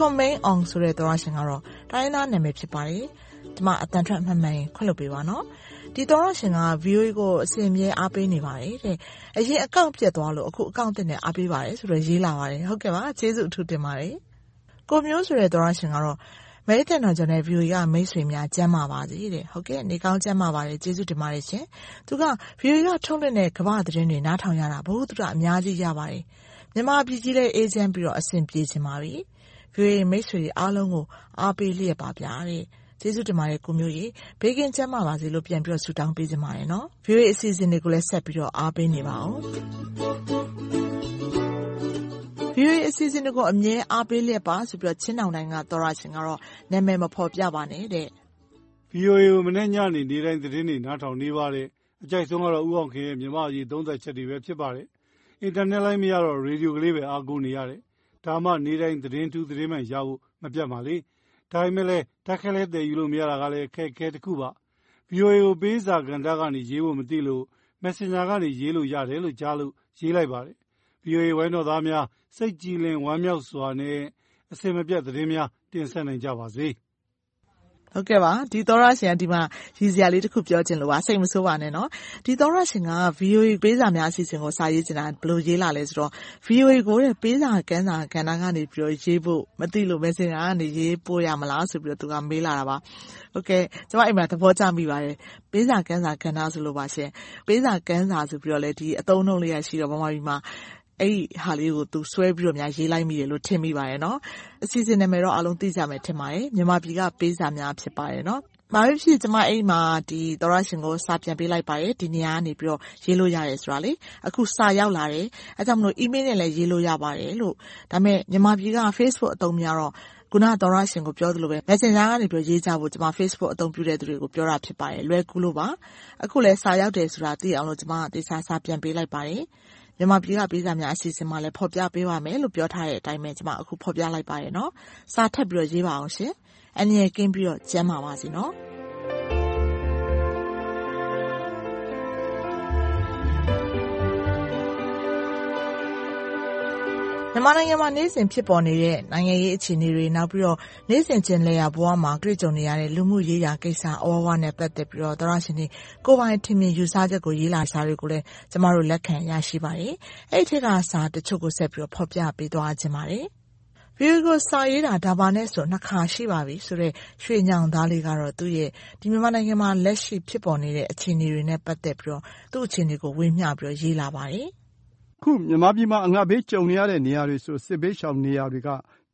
Kwame Ong ဆိုတဲ့သောတရှင်ကတော့တိုင်းရင်းသားနာမည်ဖြစ်ပါတယ်။ဒီမှာအသံထွက်မှတ်မှန်ရင်ခွင့်လွှတ်ပေးပါနော်။ဒီသောတရှင်က VOA ကိုအစဉ်အမြဲအားပေးနေပါတယ်တဲ့။အရင်အကောင့်ပျက်သွားလို့အခုအကောင့်သစ်နဲ့အားပေးပါတယ်ဆိုပြီးရေးလာပါတယ်။ဟုတ်ကဲ့ပါ။ကျေးဇူးအထူးတင်ပါတယ်။ကိုမျိုးဆိုတဲ့သောတရှင်ကတော့အမေရိကန်တော်ကြောင့်နဲ့ VOA ကမိတ်ဆွေများကျန်းမာပါစေတဲ့။ဟုတ်ကဲ့နေကောင်းကျန်းမာပါတယ်ကျေးဇူးတင်ပါတယ်ရှင်။သူက VOA ကထုတ်လွှင့်တဲ့ကမ္ဘာသတင်းတွေနားထောင်ရတာဘုသူတအများကြီးရပါတယ်။မြန်မာပြည်ကြီးလည်းအေးချမ်းပြီးတော့အဆင်ပြေချင်ပါပြီ။ VOA မိတ်ဆွေအားလုံးကို အားပေးလျက်ပါဗျာတဲ့။ကျေးဇူးတင်ပါတယ်ကိုမျိုးရေ။ဘေးကင်းကျန်းမာပါစေလို့ပြန်ပြီးတော့ဆုတောင်းပေးချင်ပါတယ်နော်။ VOA အစီအစဉ်တွေကိုလည်းဆက်ပြီးတော့အားပေးနေပါဦး။ VOA အစီအစဉ်တွေကိုအမြဲအားပေးလျက်ပါဆိုပြီးတော့ချင်းတောင်တိုင်းကသောရရှင်ကတော့နာမည်မဖော်ပြပါနဲ့တဲ့။ VOA ကိုမနေ့ညနေနေ့တိုင်းသတင်းတွေနားထောင်နေပါတယ်။အကြိုက်ဆုံးကတော့ဦးအောင်ခင်ရဲ့မြန်မာ့အရေးသုံးသပ်ချက်တွေပဲဖြစ်ပါတယ်။အင်တာနက်လိုင်းမရတော့ရေဒီယိုကလေးပဲအားကိုးနေရတယ်။ ဒါမှနေ့တိုင်းသတင်းထူးသတင်းမှန်ရဖို့မပြတ်မှာလေ။ဒါပေမဲ့လည်းဓာတ်ခဲလဲသယ်ယူလို့မရတာကလည်းအခက်အခဲတခုပါ။ VOA ကိုပေးစာကဏ္ဍကနေရေးဖို့မသိလို့ Messenger ကနေရေးလို့ရတယ်လို့ကြားလို့ရေးလိုက်ပါတယ်။ VOA ဝိုင်းတော်သားများစိတ်ကြည်လင်ဝမ်းမြောက်စွာနဲ့အစဉ်မပြတ်သတင်းများတင်ဆက်နိုင်ကြပါစေ။ ဟုတ်ကဲ့ပါဒီသောရရှင်ကဒီမှာရည်စရာလေးတစ်ခုပြောချင်လို့ပါစိတ်မဆိုးပါနဲ့နော်ဒီသောရရှင်က VOA ပေးစာများအစီအစဉ်ကိုစာရေးချင်တာဘယ်လိုရေးလာလဲဆိုတော့ VOA ကိုတဲ့ပေးစာကန်းစာကဏ္ဍကနေပြီးတော့ရေးဖို့မသိလို့ Messenger ကနေရေးပို့ရမလားဆိုပြီးတော့သူကမေးလာတာပါဟုတ်ကဲ့ကျွန်မအိမ်မှာသဘောကျမိပါတယ်ပေးစာကန်းစာကဏ္ဍဆိုလို့ပါရှင်ပေးစာကန်းစာဆိုပြီးတော့လေဒီအသုံးနှုန်းလေးရရှိတော့ဗမာပြည်မှာ အဲ့ဒီဟာလေးကို သူဆွဲပြီးတော့များ ရေးလိုက်မိတယ်လို့ ထင်မိပါတယ်နော်အစီအစဉ်နာမည်တော့ အားလုံးသိကြမယ် ထင်ပါတယ် မြန်မာပြည်က ပေးစာများ ဖြစ်ပါတယ်နော်ဘာဖြစ်ဖြစ် ကျွန်မအိမ်မှာဒီသောရရှင်ကို စာပြန်ပေးလိုက်ပါတယ် ဒီနေရာကနေပြီးတော့ရေးလို့ရတယ်ဆိုတာလေအခု စာရောက်လာတယ် အဲကြောင့်မလို့ email နဲ့လည်း ရေးလို့ရပါတယ်လို့ ဒါပေမဲ့ မြန်မာပြည်က Facebook အသုံးများတော့ခုန သောရရှင်ကို ပြောသလိုပဲ Messenger ကနေပြီးရေးကြဖို့ ကျွန်မ Facebook အသုံးပြုတဲ့သူတွေကို ပြောတာ ဖြစ်ပါတယ် လွယ်ကူလို့ပါ အခုလည်းစာရောက်တယ်ဆိုတာ သိအောင်လို့ ကျွန်မတေချာစာပြန်ပေးလိုက်ပါတယ် မြန်မာပြည်ကပေးစာများအစီအစဉ်မှာလည်းဖော်ပြပေးပါမယ်လို့ပြောထားတဲ့အတိုင်းပဲကျွန်မအခုဖော်ပြလိုက်ပါရနော်စာထပ်ပြီးတော့ရေးပါအောင်ရှင်အနည်းကင်းပြီးတော့ကျမ်းပါပါစေနော် မြန်မာနိုင်ငံမှာ နေ့စဉ်ဖြစ်ပေါ်နေတဲ့ နိုင်ငံရေးအခြေအနေတွေ နောက်ပြီးတော့ နေ့စဉ်ကျင်လည်ရာဘဝမှာ တွေ့ကြုံနေရတဲ့ လူမှုရေးရာကိစ္စ အဝဝနဲ့ ပတ်သက်ပြီးတော့သရရှင်တွေ ကိုပိုင်ထင်မြင်ယူဆချက်ကို ရေးလာစာတွေကိုလည်း ကျမတို့ လက်ခံရရှိပါတယ်။အဲ့ဒီထက်ကစာတချို့ကို ဆက်ပြီးတော့ ဖော်ပြပေးသွားခြင်းပါတယ်။ view ကို စာရေးတာ ဒါပါနဲ့ဆို နှစ်ခါရှိပါပြီ ဆိုတော့ရွှေညောင်သားလေးကတော့ သူ့ရဲ့ဒီမြန်မာနိုင်ငံမှာ လက်ရှိဖြစ်ပေါ်နေတဲ့ အခြေအနေတွေနဲ့ ပတ်သက်ပြီးတော့ သူ့အခြေအနေကို ဝေမျှပြီးတော့ ရေးလာပါတယ်။ ခုမြန်မာပြည်မှာ အငတ်ဘေးကြုံနေရတဲ့နေရာတွေဆို စစ်ဘေးရှောင်နေရာတွေက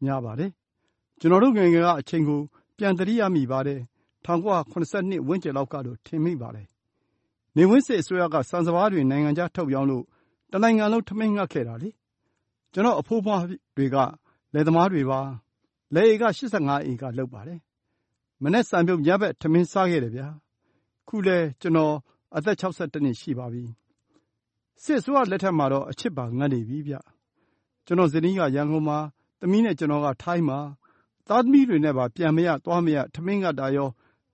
များပါတယ်။ကျွန်တော်တို့ငယ်ငယ်က အချိန်ကို ပြန်သတိရမိပါတယ်။၁၉၇၂ ဝန်းကျင်လောက်ကလို့ ထင်မိပါတယ်။နေဝင်းစစ်အစိုးရက ဆန်စပါးတွေ နိုင်ငံခြားထုတ်ရောင်းလို့ တနိုင်ငံလုံး ထမင်းငတ်ခဲ့တာလေ။ကျွန်တော့်အဖိုးအဖွားတွေက လယ်သမားတွေပါ။လယ်ဧက ၈၅ ဧက လုပ်ပါတယ်။မနက်စာမြုပ်ညဘက် ထမင်းစားခဲ့တယ်ဗျာ။ခုလည်း ကျွန်တော် အသက် ၆၁ နှစ်ရှိပါပြီ စစ်အစိုးရလက်ထက်မှာတော့ အချစ်ပါငတ်နေပြီဗျ။ကျွန်တော့်ဇနီးက ရန်ကုန်မှာ၊သမီးနဲ့ကျွန်တော်က ထိုင်းမှာ။သားသမီးတွေနဲ့ပါ ပြန်မရ သွားမရ ထမင်းငတ်တာရော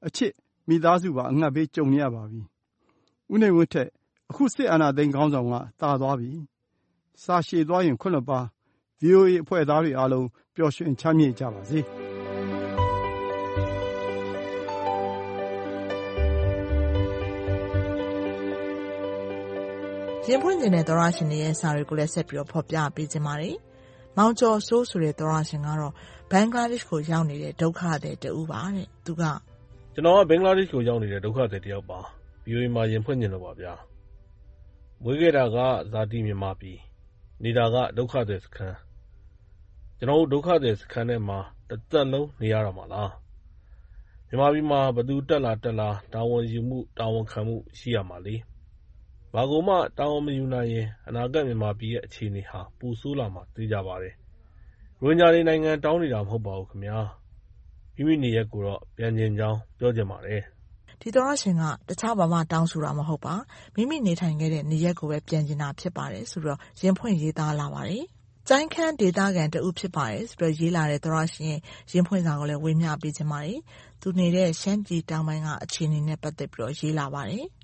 အချစ်မိသားစုပါ အငတ်ဘေးကြုံနေရပါပြီ။ဦးနေဝင်းထက် အခု စစ်အာဏာသိမ်းခေါင်းဆောင်က သာသွားပြီ။စာရှည်သွားရင် ခွင့်လွှတ်ပါ။ VOA အဖွဲ့သားတွေအားလုံး ပျော်ရွှင်ချမ်းမြေ့ကြပါစေ။ ရင်ဖွင့်ချင်တဲ့သောတရှင်တွေရဲ့စာတွေကိုလည်းဆက်ပြီးတော့ဖော်ပြပေးချင်ပါတယ်။မောင်ကျော်စိုးဆိုတဲ့သောတရှင်ကတော့ဘင်္ဂလားဒေ့ရှ်ကိုရောက်နေတဲ့ဒုက္ခသည်တဦးပါတဲ့။သူကကျွန်တော်ကဘင်္ဂလားဒေ့ရှ်ကိုရောက်နေတဲ့ဒုက္ခသည်တယောက်ပါ။ VOA မှာရင်ဖွင့်ချင်လို့ပါဗျာ။မွေးခဲ့တာကဇာတိမြန်မာပြည်။နေတာကဒုက္ခသည်စခန်း။ကျွန်တော်တို့ဒုက္ခသည်စခန်းထဲမှာတသက်လုံးနေရတော့မှာလား။မြန်မာပြည်မှာဘယ်သူတက်လာတက်လာတာဝန်ယူမှုတာဝန်ခံမှုရှိရမှာလေ ဘာကိုမှ တာဝန်မယူနိုင်ရင် အနာဂတ်မြန်မာပြည်ရဲ့ အခြေအနေဟာ ပိုဆိုးလာမှာ သေချာပါတယ်။ရိုဟင်ဂျာတွေ နိုင်ငံတောင်းနေတာ မဟုတ်ပါဘူးခင်ဗျာ။မိမိနေရပ်ကိုတော့ ပြန်ချင်ကြောင်း ပြောချင်ပါတယ်။”ဒီသောတရှင်က တခြားဘာမှ တောင်းဆိုတာ မဟုတ်ပါ။မိမိနေထိုင်ခဲ့တဲ့ နေရပ်ကိုပဲ ပြန်ချင်တာ ဖြစ်ပါတယ်ဆိုပြီး ရင်ဖွင့်ရေးသားလာပါတယ်။ကျိုင်းခမ်းဒေသခံတဦး ဖြစ်ပါတယ်ဆိုပြီး ရေးလာတဲ့ သောတရှင်ရဲ့ ရင်ဖွင့်စာကိုလည်း ဝေမျှပေးချင်ပါတယ်။သူနေတဲ့ ရှမ်းပြည်တောင်ပိုင်းက အခြေအနေနဲ့ ပတ်သက်ပြီး ရေးလာပါတယ်။“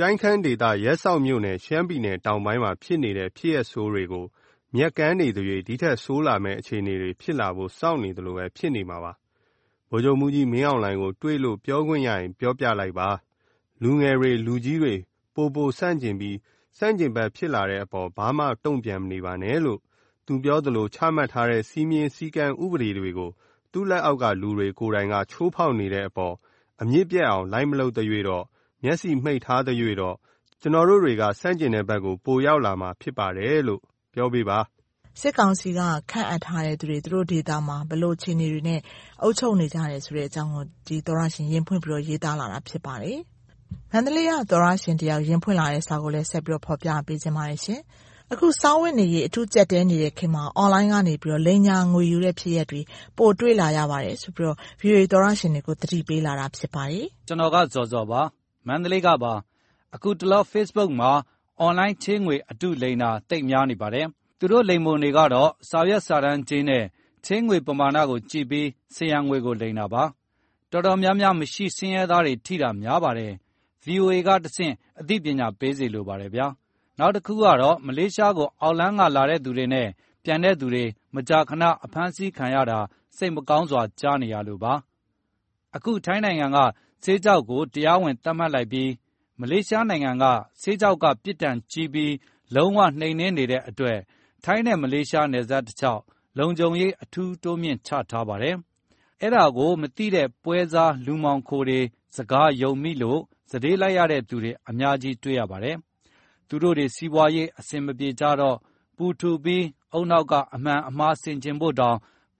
ကျိုင်းခမ်းဒေသ ရပ်စောက်မြို့နယ် ရှမ်းပြည်နယ်တောင်ပိုင်းမှာ ဖြစ်နေတဲ့ ဖြစ်ရပ်ဆိုးတွေကိုမြက်ကမ်းနေသရွေ့ ဒီထက်ဆိုးလာမယ့် အခြေအနေတွေဖြစ်လာဖို့ စောင့်နေသလိုပဲဖြစ်နေမှာပါ။ဗိုလ်ချုပ်မှူးကြီးမင်းအောင်လှိုင်ကို တွေ့လို့ပြောခွင့်ရရင် ပြောပြလိုက်ပါ။လူငယ်တွေ လူကြီးတွေ ပိုပိုဆန့်ကျင်ပြီး ဆန့်ကျင်ဘက်ဖြစ်လာတဲ့အပေါ် ဘာမှ တုံ့ပြန်မနေပါနဲ့လို့ သူပြောသလို ချမှတ်ထားတဲ့ စည်းမျဉ်းစည်းကမ်း ဥပဒေတွေကို သူ့လက်အောက်က လူတွေကိုယ်တိုင်က ချိုးဖောက်နေတဲ့အပေါ် အမြစ်ပြတ်အောင် လိုက်မလုပ်သရွေ့တော့ မျက်စိမှိတ်ထားသရွေ့တော့ ကျနော်တို့တွေက ဆန့်ကျင်တဲ့ဘက်ကို ပိုရောက်လာမှာ ဖြစ်ပါတယ်လို့ ပြောပေးပါ။စစ်ကောင်စီက ခန့်အပ်ထားတဲ့သူတွေ သူတို့ဒေသမှာ ဘယ်လိုအခြေအနေတွေနဲ့ အုပ်ချုပ်နေကြတယ်ဆိုတဲ့အကြောင်းကိုဒီသောတရှင် ရင်ဖွင့်ပြီးရေးသားလာတာ ဖြစ်ပါတယ်။မန္တလေးက သောတရှင်တယောက် ရင်ဖွင့်လာတဲ့စာကိုလည်း ဆက်ပြီးဖော်ပြပေးချင်ပါတယ်ရှင်။အခု စားဝတ်နေရေး အထူးကျပ်တည်းနေတဲ့ခေတ်မှာ အွန်လိုင်းကနေ လိမ်ညာငွေယူတဲ့ ဖြစ်ရပ်တွေ ပိုတွေ့လာရပါတယ်ဆိုပြီး VOA သောတရှင်တွေကို သတိပေးလာတာ ဖြစ်ပါတယ်။“ကျနော်က ဇော်ဇော်ပါ။ မန္တလေးကပါ။အခုတလော Facebook မှာ အွန်လိုင်းချေးငွေ အတုလိမ်တာ သိပ်များနေပါတယ်။သူတို့လိမ်ပုံတွေကတော့ စာရွက်စာတမ်းကြေးနဲ့ ချေးငွေပမာဏကိုကြည့်ပြီး စရံငွေကို လိမ်တာပါ။တော်တော်များများ မရှိဆင်းရဲသားတွေ ထိတာများပါတယ်။ VOA ကတဆင့် အသိပညာပေးစေလိုပါတယ်ဗျာ။နောက်တခုကတော့ မလေးရှားကို အောက်လမ်းကလာတဲ့သူတွေနဲ့ ပြန်တဲ့သူတွေ မကြာခဏ အဖမ်းဆီးခံရတာ စိတ်မကောင်းစွာ ကြားနေရလို့ပါ။အခု ထိုင်းနိုင်ငံက ဆေးခြောက်ကို တရားဝင်သတ်မှတ်လိုက်ပြီး မလေးရှားနိုင်ငံက ဆေးခြောက်က ပြစ်ဒဏ်ကြီးပြီး လုံးဝနှိမ်နင်းနေတဲ့အတွက် ထိုင်းနဲ့မလေးရှားနယ်စပ်တလျှောက် လုံခြုံရေး အထူးတိုးမြှင့်ချထားပါတယ်။အဲဒါကို မသိတဲ့ပွဲစား လူမှောင်ခိုတွေ စကားယုံမိလို့ စတေးလိုက်ရတဲ့သူတွေ အများကြီးတွေ့ရပါတယ်။သူတို့တွေ စီးပွားရေး အဆင်မပြေကြတော့ ပူထူပြီး ဦးနှောက်က အမှန်အမှား ဆင်ခြင်ဖို့တောင်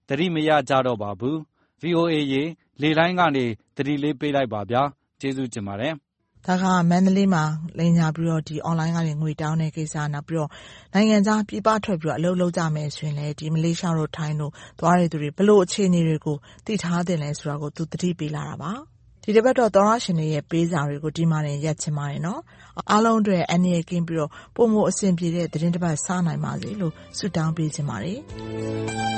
သတိမရကြတော့ပါဘူး။ VOA ရေ လေလှိုင်းကနေ သတိလေးပေးလိုက်ပါဗျာ။ကျေးဇူးတင်ပါတယ်။”ဒါက မန္တလေးမှာ လိမ်ညာပြီးအွန်လိုင်းကနေ ငွေတောင်းတဲ့ကိစ္စ။နောက်ပြီးတော့ နိုင်ငံခြားပြည်ပထွက်ပြီးအလုပ်လုပ်ကြမယ်ဆိုရင်လည်းမလေးရှားတို့ထိုင်းတို့ သွားတဲ့သူတွေ ဘယ်လိုအခြေအနေတွေကို သိထားသင့်လဲဆိုတာကို သူ သတိပေးလာတာပါ။ဒီတပတ်တော့ သောတရှင်တွေရဲ့ ပေးစာတွေကို ဒီမှာတင် ရပ်ချင်ပါတယ်နော်။အားလုံးအတွက် အန္တရာယ်ကင်းပြီးပိုမိုအဆင်ပြေတဲ့ သီတင်းတပတ် စနိုင်ပါစေလို့ ဆုတောင်းပေးချင်ပါတယ်။